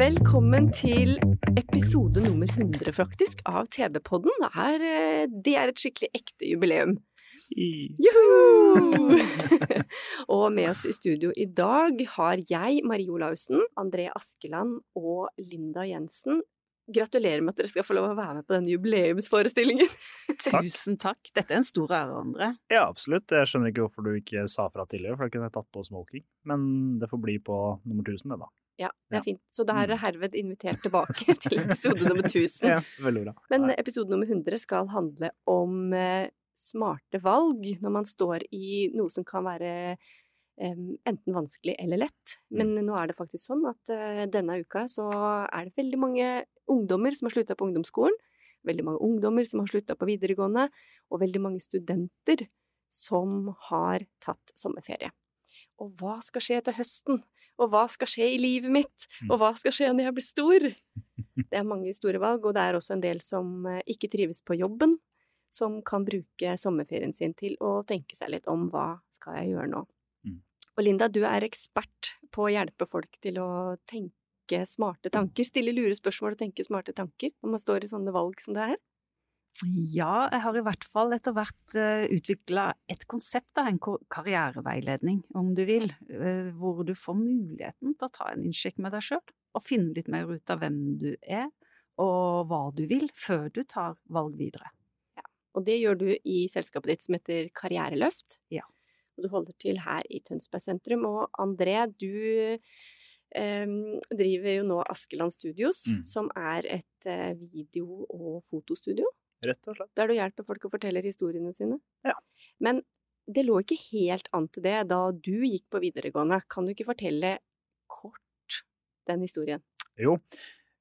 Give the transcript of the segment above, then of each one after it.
Velkommen til episode nummer 100, faktisk, av TV-podden. Det er, eh, det er et skikkelig ekte jubileum. Juhu! og med oss i studio i dag har jeg, Marie Olaussen, André Askeland og Linda Jensen. Gratulerer med at dere skal få lov å være med på denne jubileumsforestillingen. Tusen takk. Dette er en stor ære, André. Ja, absolutt. Jeg skjønner ikke hvorfor du ikke sa fra tidligere, for da kunne jeg tatt på smoking. Men det får bli på nummer 1000, det, da. Ja, det er fint. Så da er dere herved invitert tilbake til episode nummer 1000. Ja, veldig bra. Men episode nummer 100 skal handle om eh, smarte valg når man står i noe som kan være enten vanskelig eller lett. Men nå er det faktisk sånn at eh, denne uka så er det veldig mange ungdommer som har slutta på ungdomsskolen, veldig mange ungdommer som har slutta på videregående, og veldig mange studenter som har tatt sommerferie. Og hva skal skje til høsten? Og hva skal skje i livet mitt? Og hva skal skje når jeg blir stor? Det er mange store valg, og det er også en del som eh, ikke trives på jobben, som kan bruke sommerferien sin til å tenke seg litt om hva skal jeg gjøre nå. Mm. Og Linda, du er ekspert på å hjelpe folk til å tenke smarte tanker, stille lure spørsmål og tenke smarte tanker når man står i sånne valg som det er. Ja, jeg har i hvert fall etter hvert uh, utvikla et konsept av en karriereveiledning, om du vil, eh, hvor du får muligheten til å ta en innsjekk med deg sjøl, og finne litt mer ut av hvem du er, og hva du vil, før du tar valg videre. Ja, Og det gjør du i selskapet ditt som heter Karriereløft. Ja. Og du holder til her i Tønsberg sentrum. Og André, du Um, driver jo nå Askeland Studios, Mm. som er et uh, video- og fotostudio. Rett og slett. Der du hjelper folk å fortelle historiene sine. Ja. Men det lå ikke helt an til det da du gikk på videregående. Kan du ikke fortelle kort den historien? Jo.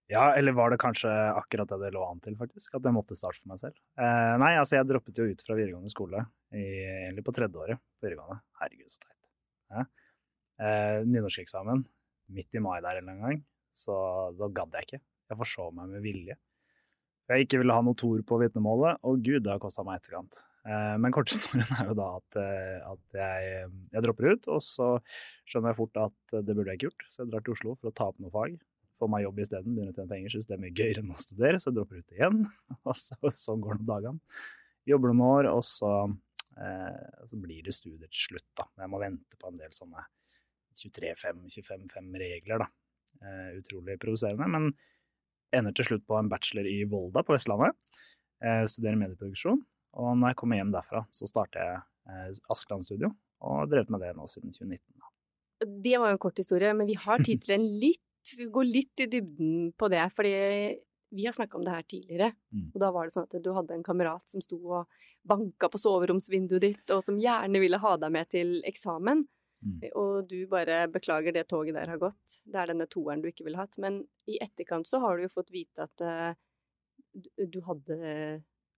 Ja, eller var det kanskje akkurat det det lå an til, faktisk? At jeg måtte starte for meg selv? Eh, nei, altså jeg droppet jo ut fra videregående skole, i, egentlig på tredje året på videregående. Herregud, så teit. Ja. Eh, Nynorskeksamen midt i mai der en gang, så da gadd jeg ikke. Jeg forså meg med vilje. Jeg ikke ville ha noe tor på vitnemålet, og gud, det har kosta meg etterkant. Eh, men korthistorien er jo da at, eh, at jeg, jeg dropper ut, og så skjønner jeg fort at det burde jeg ikke gjort, så jeg drar til Oslo for å ta opp noe fag få meg jobb isteden, begynner å tjene penger, syns det er mye gøyere enn å studere, så jeg dropper ut igjen. Og så, sånn går det med dagene. Jobber noen år, og så, eh, så blir det studier til slutt, da. Men jeg må vente på en del sånne 23-5-25-5-regler, da. Eh, utrolig provoserende, men ender til slutt på en bachelor i Volda på Vestlandet. Eh, studerer medieproduksjon, og når jeg kommer hjem derfra, så starter jeg eh, Askeland Studio, og har drevet med det nå siden 2019. Da. Det var jo en kort historie, men vi har tid til en litt, gå litt i dybden på det, fordi vi har snakka om det her tidligere, Mm. og da var det sånn at du hadde en kamerat som sto og banka på soveromsvinduet ditt, og som gjerne ville ha deg med til eksamen, Mm. og du bare beklager det toget der har gått, det er denne toeren du ikke ville hatt, men i etterkant så har du jo fått vite at uh, du- hadde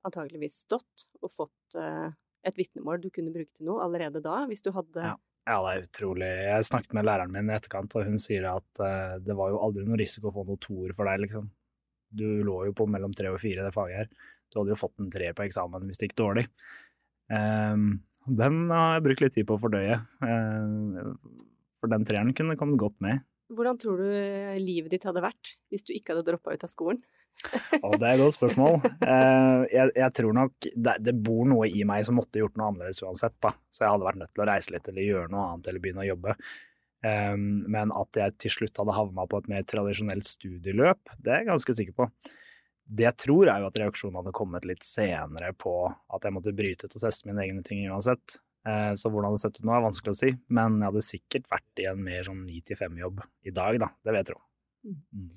antageligvis stått og fått uh, et vitnemål du kunne bruke til noe allerede da, hvis du hadde Ja. Ja, det er utrolig. Jeg snakket med læreren min i etterkant, og hun sier at uh, det var jo aldri noe risiko å få noe toer for deg, liksom. Du lå jo på mellom tre og fire i det faget her. Du hadde jo fått en tre på eksamen hvis det gikk dårlig. Ehm, den har jeg brukt litt tid på å fordøye, eh, for den treeren kunne kommet godt med. Hvordan tror du livet ditt hadde vært hvis du ikke hadde droppa ut av skolen? Og det er et godt spørsmål. Eh, jeg, jeg tror nok det, det bor noe i meg som måtte gjort noe annerledes uansett, da. Så jeg hadde vært nødt til å reise litt eller gjøre noe annet eller begynne å jobbe. Men at jeg til slutt hadde havna på et mer tradisjonelt studieløp, det er jeg ganske sikker på. Det jeg tror, er jo at reaksjonen hadde kommet litt senere på at jeg måtte bryte ut og teste mine egne ting uansett. Eh, Så hvordan det hadde sett ut nå, er vanskelig å si, men jeg hadde sikkert vært i en mer sånn ni til fem-jobb i dag, da. Det vil jeg tro. Mm.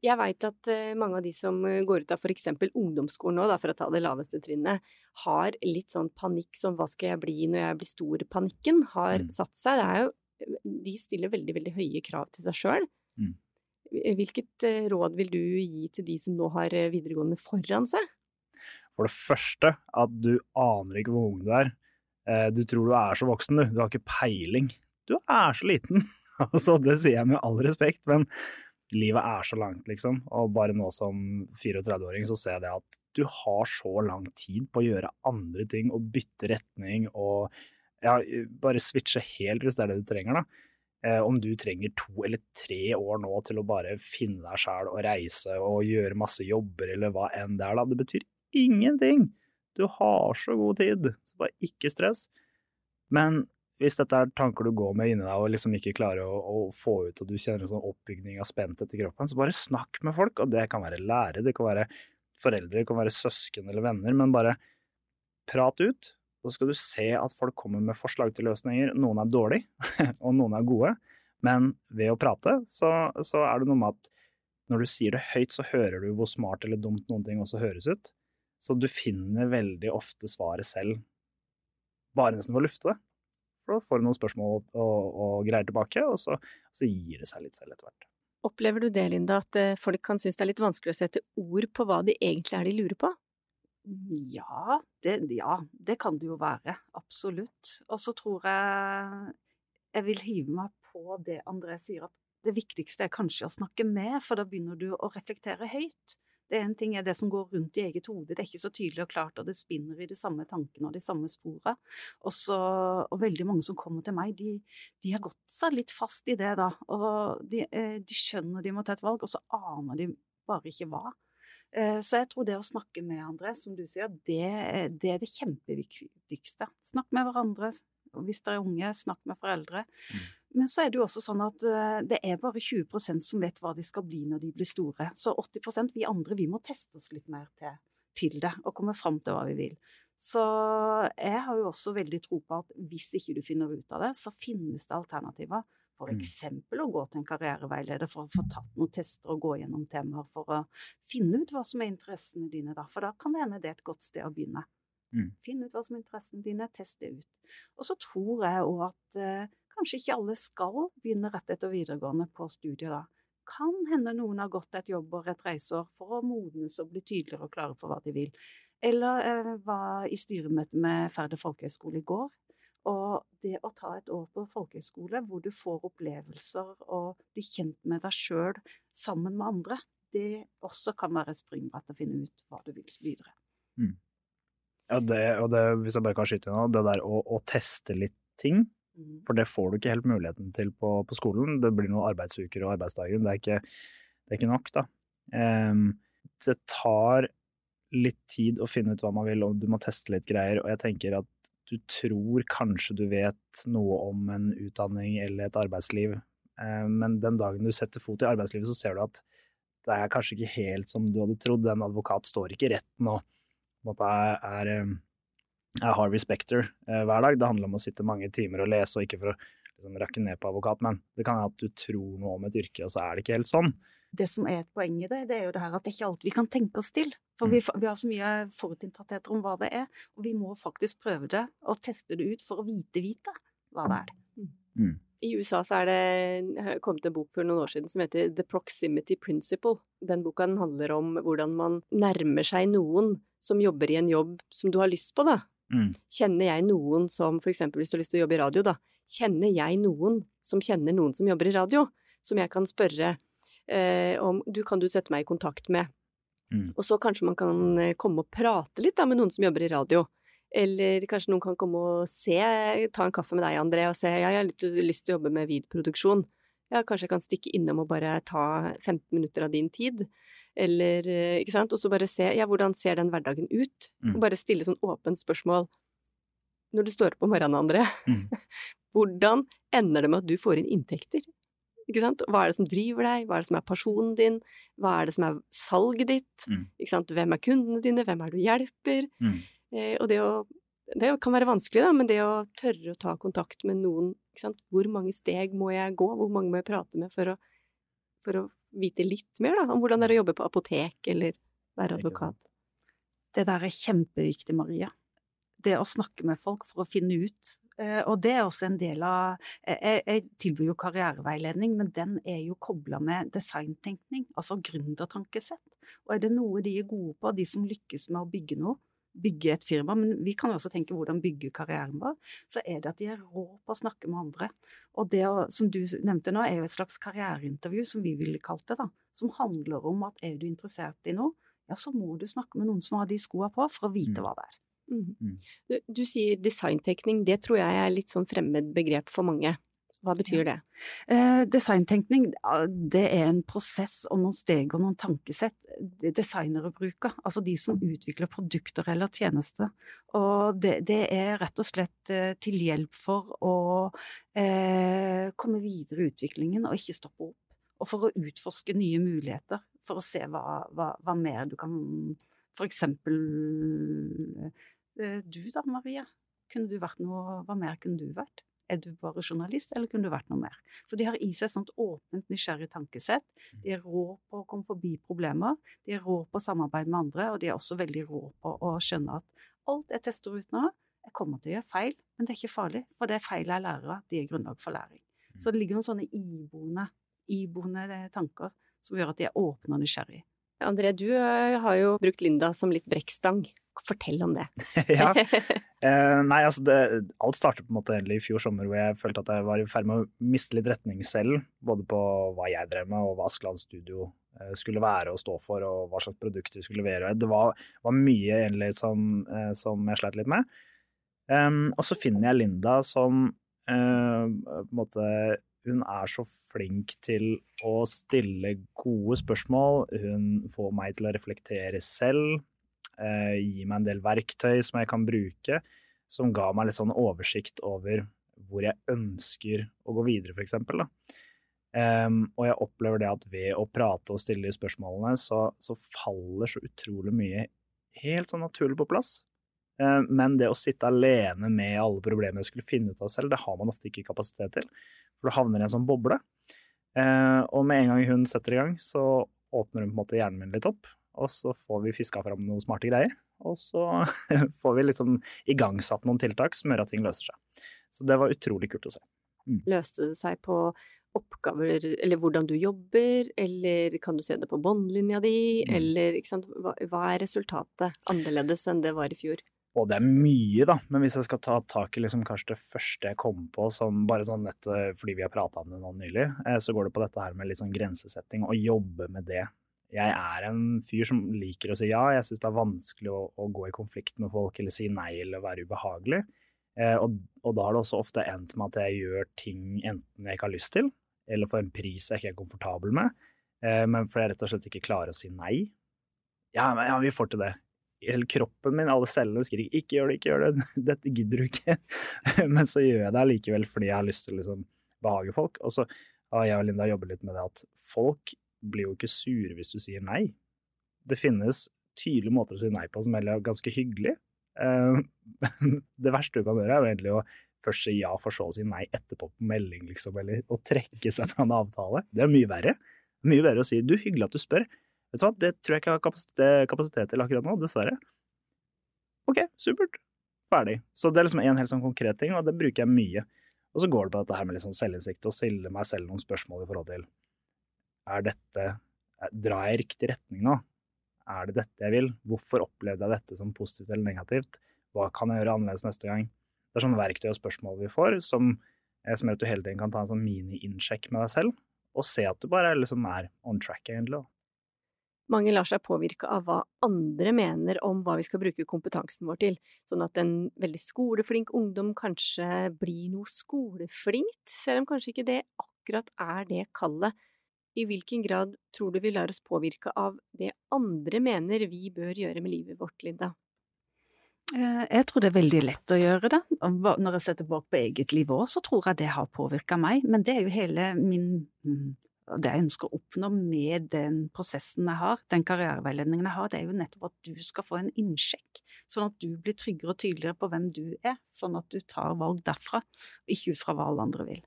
Jeg veit at eh, mange av de som eh, går ut av eksempel ungdomsskolen nå, da, for å ta det laveste trinnet, har litt sånn panikk som hva skal jeg bli når jeg blir stor? Panikken har Mm. satt seg. Det er jo De stiller veldig, veldig høye krav til seg sjøl. Mm. Hvilket eh, råd vil du gi til de som nå har eh, videregående foran seg? For det første, at du aner ikke hvor ung du er. Eh, Du tror du er så voksen, du. Du har ikke peiling. Du er så liten. Altså, det sier jeg med all respekt, men livet er så langt, liksom. Og bare nå som 34-åring så ser jeg det at du har så lang tid på å gjøre andre ting og bytte retning og ja, bare switche helt hvis det er det du trenger, da. Eh, om du trenger to eller tre år nå til å bare finne deg sjæl og reise og gjøre masse jobber eller hva enn det er, da. Det betyr ingenting. Du har så god tid, så bare ikke stress. Men hvis dette er tanker du går med inni deg og liksom ikke klarer å, å få ut, og du kjenner en sånn oppbygning av spenthet i kroppen, så bare snakk med folk. Og det kan være lærere, det kan være foreldre, det kan være søsken eller venner, men bare prat ut. Så skal du se at folk kommer med forslag til løsninger. Noen er dårlige, og noen er gode. Men ved å prate, så, så er det noe med at når du sier det høyt, så hører du hvor smart eller dumt noen ting også høres ut. Så du finner veldig ofte svaret selv, bare nesten ved å lufte det. For da får du noen spørsmål og, og, greier tilbake, og så, så gir det seg litt selv etter hvert. Opplever du det, Linda, at eh, folk kan synes det er litt vanskelig å sette ord på hva de egentlig er de lurer på? Ja, det, ja, det kan det jo være. Absolutt. Og så tror jeg jeg vil hive meg på det André sier, at det viktigste er kanskje å snakke med, for da begynner du å reflektere høyt. Det ene ting er det som går rundt i eget hode, det er ikke så tydelig og klart, og det spinner i de samme tankene og de samme sporene. Og, og veldig mange som kommer til meg, de, de har gått seg litt fast i det, da. Og de, eh, de skjønner de må ta et valg, og så aner de bare ikke hva. Eh, Så jeg tror det å snakke med andre, som du sier, det, det er det kjempeviktigste. Snakk med hverandre. Hvis dere er unge, snakk med foreldre. Men så er det jo også sånn at eh, det er bare 20% som vet hva de skal bli når de blir store. Så 80% vi andre, vi må teste oss litt mer til, til det, og komme fram til hva vi vil. Så jeg har jo også veldig tro på at hvis ikke du finner ut av det, så finnes det alternativer. For Mm. eksempel å gå til en karriereveileder for å få tatt noen tester og gå gjennom temaer for å finne ut hva som er interessene dine, da. For da kan det hende det er et godt sted å begynne. Mm. Finn ut hva som er interessene dine, test det ut. Og så tror jeg òg at eh, kanskje ikke alle skal begynne rett etter videregående på studiet da. Kan hende noen har gått et jobbår, et reiseår, for å modnes og bli tydeligere og klare for hva de vil. Eller eh, var i styremøte med Færder folkehøgskole i går. Og det å ta et år på folkehøyskole hvor du får opplevelser og blir kjent med deg sjøl sammen med andre, det også kan være et springbrett til å finne ut hva du vil videre. Ja, det, og det, hvis jeg bare kan skyte inn nå, det der å, å teste litt ting, Mm. for det får du ikke helt muligheten til på, på skolen. Det blir noen arbeidsuker og arbeidsdager, det er ikke, det er ikke nok, da. Um, det tar litt tid å finne ut hva man vil, og du må teste litt greier, og jeg tenker at du tror kanskje du vet noe om en utdanning eller et arbeidsliv, Ehm, men den dagen du setter fot i arbeidslivet, så ser du at det er kanskje ikke helt som du hadde trodd. En advokat står ikke i retten og er, eh, er Harvey Specter eh, hver dag. Det handler om å sitte mange timer og lese, og ikke for å liksom, rakke ned på advokat, men det kan hende at du tror noe om et yrke, og så er det ikke helt sånn. Det som er et poeng i det, det er jo det her at det er ikke alt vi kan tenke oss til. For vi, vi har så mye forutinntattheter om hva det er, og vi må faktisk prøve det og teste det ut for å vite-vite hva det er. Mm. I USA så er det kommet en bok for noen år siden som heter The Proximity Principle. Den boka den handler om hvordan man nærmer seg noen som jobber i en jobb som du har lyst på, da. Mm. Kjenner jeg noen som, for eksempel hvis du har lyst til å jobbe i radio, da. Kjenner jeg noen som kjenner noen som jobber i radio, som jeg kan spørre eh, om du, Kan du sette meg i kontakt med? Mm. Og så kanskje man kan eh, komme og prate litt da med noen som jobber i radio. Eller kanskje noen kan komme og se, ta en kaffe med deg, André, og se ja, jeg har litt lyst til å jobbe med videoproduksjon. Ja, kanskje jeg kan stikke innom og bare ta 15 minutter av din tid. Eller, eh, ikke sant, og så bare se, ja, hvordan ser den hverdagen ut? Mm. Og bare stille sånn åpent spørsmål. Når du står opp om morgenen, André, Mm. hvordan ender det med at du får inn inntekter? Ikke sant? Hva er det som driver deg? Hva er det som er personen din? Hva er det som er salget ditt? Mm. Ikke sant? Hvem er kundene dine? Hvem er det du hjelper? Mm. Eh, og det å Det kan være vanskelig, da, men det å tørre å ta kontakt med noen ikke sant? Hvor mange steg må jeg gå? Hvor mange må jeg prate med for å, for å vite litt mer da, om hvordan det er å jobbe på apotek eller være advokat. Det der er kjempeviktig, Maria. Det å snakke med folk for å finne ut. Eh, Og det er også en del av Jeg, jeg tilbyr jo karriereveiledning, men den er jo kobla med designtenkning, altså gründertankesett. Og er det noe de er gode på, de som lykkes med å bygge noe, bygge et firma, men vi kan jo også tenke hvordan bygge karrieren vår, så er det at de er rå på å snakke med andre. Og det som du nevnte nå, er jo et slags karriereintervju, som vi ville kalt det, da. Som handler om at er du interessert i noe, ja, så må du snakke med noen som har de skoa på, for å vite Mm. hva det er. Mhm. Mm. Du, du sier designtekning, det tror jeg er litt sånn fremmed begrep for mange. Hva betyr det? Eh, designtenkning, det er en prosess og noen steg og noen tankesett designere bruker. Altså de som utvikler produkter eller tjenester. Og det, det er rett og slett eh, til hjelp for å eh, komme videre i utviklingen og ikke stoppe opp. Og for å utforske nye muligheter, for å se hva, hva, hva mer du kan For eksempel du da, Maria. Kunne du vært noe Hva mer kunne du vært? Er du bare journalist, eller kunne du vært noe mer? Så de har i seg et sånt åpent, nysgjerrig tankesett. De er rå på å komme forbi problemer, de er rå på å samarbeide med andre, og de er også veldig rå på å skjønne at alt jeg tester ut nå, jeg kommer til å gjøre feil, men det er ikke farlig, for det er feil jeg lærer av, de er grunnlag for læring. Så det ligger noen sånne iboende, iboende tanker som gjør at de er åpne og nysgjerrige. André, du eh, har jo brukt Linda som litt brekkstang. Fortell om det. ja. Eh, nei, altså det, alt startet på en måte egentlig i fjor sommer, hvor jeg følte at jeg var i ferd med å miste litt retning selv. Både på hva jeg drev med, og hva Askeland Studio eh, skulle være og stå for, og hva slags produkt vi skulle levere. Det var, var mye egentlig som, eh, som jeg slet litt med. Um, og så finner jeg Linda som uh, på en måte Hun er så flink til å stille gode spørsmål. Hun får meg til å reflektere selv eh, gi meg en del verktøy som jeg kan bruke, som ga meg litt sånn oversikt over hvor jeg ønsker å gå videre, for eksempel. Og jeg opplever det at ved å prate og stille de spørsmålene, så, så faller så utrolig mye helt sånn naturlig på plass. Eh, men det å sitte alene med alle problemer jeg skulle finne ut av selv, det har man ofte ikke kapasitet til. For du havner i en sånn boble. Eh, og med en gang hun setter i gang, så åpner hun på en måte hjernen min litt opp, og så får vi fiska fram noen smarte greier. Og så får vi liksom igangsatt noen tiltak som gjør at ting løser seg. Så det var utrolig kult å se. Løste det seg på oppgaver, eller hvordan du jobber, eller kan du se det på båndlinja di, Mm. eller ikke sant, hva, hva er resultatet annerledes enn det var i fjor? Og det er mye, da, men hvis jeg skal ta tak i liksom kanskje det første jeg kom på, som bare sånn nett fordi vi har prata om det nå nylig, eh, så går det på dette her med litt sånn grensesetting, og jobbe med det. Jeg er en fyr som liker å si ja, jeg syns det er vanskelig å, å gå i konflikt med folk, eller si nei, eller være ubehagelig. Eh, og, og da har det også ofte endt med at jeg gjør ting enten jeg ikke har lyst til, eller for en pris jeg ikke er komfortabel med, eh, men fordi jeg rett og slett ikke klarer å si nei. Ja, men ja, vi får til det hele kroppen min, alle cellene skriker 'ikke gjør det, ikke gjør det', dette gidder du ikke. Men så gjør jeg det allikevel fordi jeg har lyst til å liksom behage folk. Og så har jeg og Linda jobbet litt med det at folk blir jo ikke sure hvis du sier nei. Det finnes tydelige måter å si nei på som er ganske hyggelig. Eh, Det verste du kan gjøre, er jo egentlig å først si ja, for så å si nei etterpå på melding, liksom, eller å trekke seg fra en avtale. Det er mye verre. Mye verre å si 'du, hyggelig at du spør'. Vet du hva, det tror jeg ikke jeg har kapasitet, kapasitet til akkurat nå, dessverre. Ok, supert. Ferdig. Så det er liksom en helt sånn konkret ting, og det bruker jeg mye. Og så går det på dette her med litt sånn selvinnsikt, og stille meg selv noen spørsmål i forhold til Er dette Drar jeg i riktig retning nå? Er det dette jeg vil? Hvorfor opplevde jeg dette som positivt eller negativt? Hva kan jeg gjøre annerledes neste gang? Det er sånne verktøy og spørsmål vi får, som, eh, som gjør at du hele tiden kan ta en sånn mini-innsjekk med deg selv, og se at du bare liksom er on track, egentlig. da. Mange lar seg påvirke av hva andre mener om hva vi skal bruke kompetansen vår til, sånn at en veldig skoleflink ungdom kanskje blir noe skoleflinkt, selv om kanskje ikke det akkurat er det kallet. I hvilken grad tror du vi lar oss påvirke av det andre mener vi bør gjøre med livet vårt, Linda? Eh, Jeg tror det er veldig lett å gjøre det. Når jeg ser tilbake på eget liv òg, så tror jeg det har påvirka meg. Men det er jo hele min mm, Det jeg ønsker å oppnå med den prosessen jeg har, den karriereveiledningen jeg har, det er jo nettopp at du skal få en innsjekk. Sånn at du blir tryggere og tydeligere på hvem du er. Sånn at du tar valg derfra, og ikke ut fra hva alle andre vil.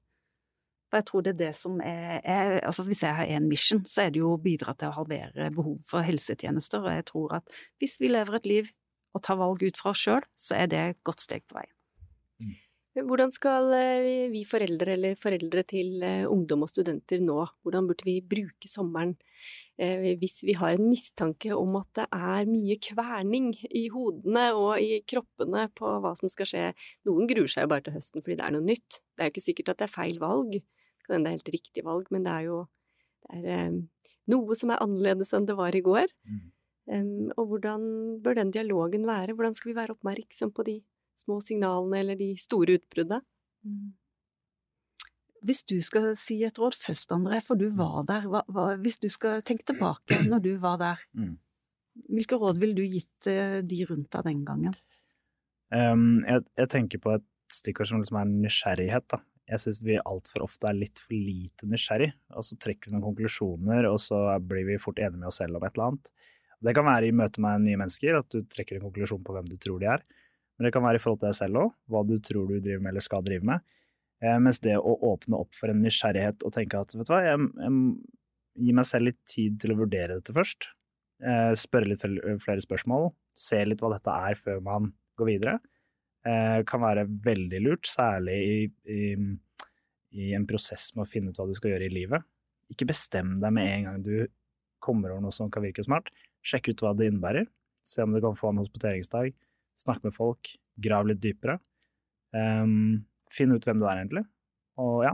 For jeg tror det er det som er, er altså Hvis jeg har én mission, så er det jo å bidra til å halvere behov for helsetjenester. Og jeg tror at hvis vi lever et liv og tar valg ut fra oss sjøl, så er det et godt steg på veien. Hvordan skal eh, vi foreldre eller foreldre til eh, ungdom og studenter nå, hvordan burde vi bruke sommeren eh, hvis vi har en mistanke om at det er mye kverning i hodene og i kroppene på hva som skal skje? Noen gruer seg jo bare til høsten fordi det er noe nytt. Det er jo ikke sikkert at det er feil valg, det kan hende det er helt riktig valg, men det er jo det er, noe som er annerledes enn det var i går. Mm. Og hvordan bør den dialogen være? Hvordan skal vi være oppmerksom på de små signalene eller de store utbruddet. Mm. Hvis du skal si et råd først, André, for du var der, hva, hva, hvis du skal tenke tilbake når du var der, Mm. hvilke råd ville du gitt eh, de rundt deg den gangen? Um, jeg, jeg tenker på et stikkord som liksom er nysgjerrighet. Da. Jeg syns vi altfor ofte er litt for lite nysgjerrig, og så trekker vi noen konklusjoner, og så blir vi fort enige med oss selv om et eller annet. Det kan være i møte med nye mennesker, at du trekker en konklusjon på hvem du tror de er. Men det kan være i forhold til deg selv òg, hva du tror du driver med eller skal drive med. Eh, mens det å åpne opp for en nysgjerrighet og tenke at vet du hva, jeg, jeg gir meg selv litt tid til å vurdere dette først. Eh, spørre litt flere spørsmål, se litt hva dette er før man går videre. Eh, kan være veldig lurt, særlig i, i, i en prosess med å finne ut hva du skal gjøre i livet. Ikke bestem deg med en gang du kommer over noe som kan virke smart. Sjekk ut hva det innebærer. Se om du kan få en hospiteringsdag. Snakk med folk. Grav litt dypere. Um, Finn ut hvem du er, egentlig. Og ja,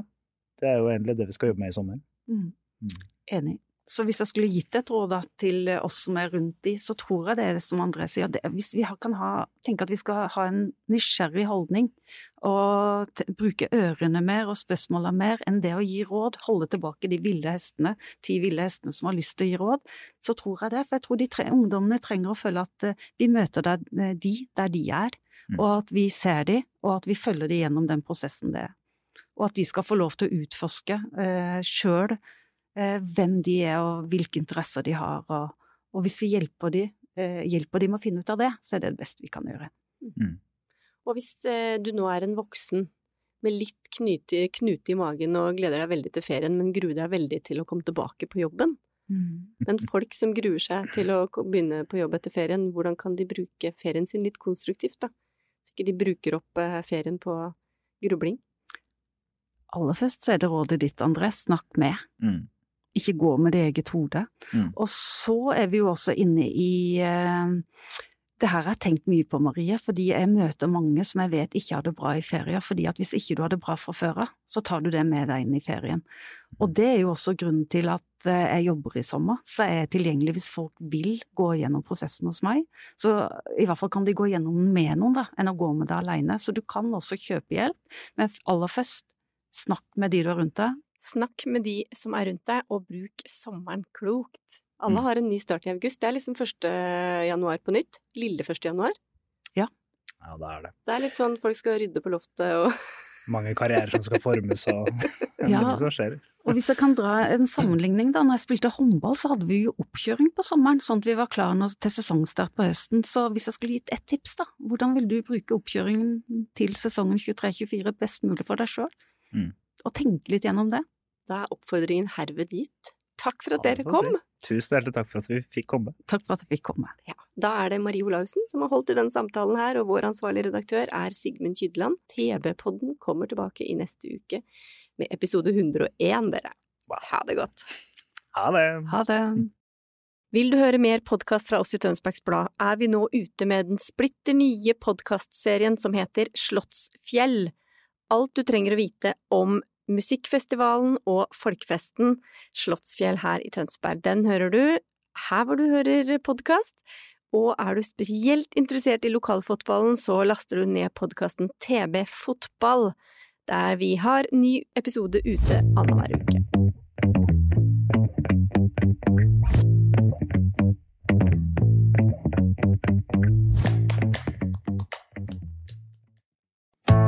det er jo egentlig det vi skal jobbe med i sommer. Mm. Mm. Enig. Så hvis jeg skulle gitt et råd til oss som er rundt de, så tror jeg det er det som André sier. Det, hvis vi kan ha, tenke at vi skal ha en nysgjerrig holdning, og t bruke ørene mer og spørsmålene mer enn det å gi råd, holde tilbake de ville hestene, ti ville hestene som har lyst til å gi råd, så tror jeg det. For jeg tror de tre, ungdommene trenger å føle at uh, vi møter der, de der de er, Mm. og at vi ser de, og at vi følger de gjennom den prosessen det er. Og at de skal få lov til å utforske uh, sjøl eh, hvem de er og hvilke interesser de har. Og, og hvis vi hjelper de, eh, hjelper de med å finne ut av det, så er det det beste vi kan gjøre. Og hvis eh, du nå er en voksen med litt knute, knute i magen og gleder deg veldig til ferien, men gruer deg veldig til å komme tilbake på jobben, men folk som gruer seg til å begynne på jobb etter ferien, hvordan kan de bruke ferien sin litt konstruktivt, da? Så ikke de bruker opp eh, ferien på grubling. Aller først så er det rådet ditt, André, snakk med. Mm. Ikke gå med det eget hode. Mm. Og så er vi jo også inne i eh, Det her har jeg tenkt mye på, Marie, fordi jeg møter mange som jeg vet ikke har det bra i ferier. fordi at hvis ikke du har det bra fra før av, så tar du det med deg inn i ferien. Og det er jo også grunnen til at eh, jeg jobber i sommer, så er jeg tilgjengelig hvis folk vil gå gjennom prosessen hos meg. Så i hvert fall kan de gå gjennom den med noen, da, enn å gå med det alene. Så du kan også kjøpe hjelp, men aller først, snakk med de du har rundt deg. Snakk med de som er rundt deg, og bruk sommeren klokt. Alle Mm. har en ny start i august. Det er liksom 1. januar på nytt. Lille 1. januar. Ja, det er det. Det er litt sånn folk skal rydde på loftet og Mange karrierer som skal formes, og Ja. mye som skjer. Og hvis jeg kan dra en sammenligning, da. Når jeg spilte håndball, så hadde vi jo oppkjøring på sommeren, sånn at vi var klare til sesongstart på høsten. Så hvis jeg skulle gitt ett tips, da, hvordan vil du bruke oppkjøringen til sesongen 23-24 best mulig for deg sjøl? Mm. Og tenke litt gjennom det. Da er oppfordringen herved gitt. Takk for at dere kom! Tusen hjertelig takk for at vi fikk komme. Takk for at vi fikk komme. Ja, da er det Marie Olaussen som har holdt i denne samtalen her, og vår ansvarlige redaktør er Sigmund Kydland. TV-podden kommer tilbake i neste uke med episode 101, dere. Wow. Ha det godt. Ha det! Ha det. Vil du høre mer podkast fra oss i Tønsbergs Blad, er vi nå ute med den splitter nye podkastserien som heter Slottsfjell. Alt du trenger å vite om musikkfestivalen og folkefesten Slottsfjell her i Tønsberg. Den hører du her hvor du hører podkast. Og er du spesielt interessert i lokalfotballen, så laster du ned podkasten TB Fotball, der vi har ny episode ute annenhver uke.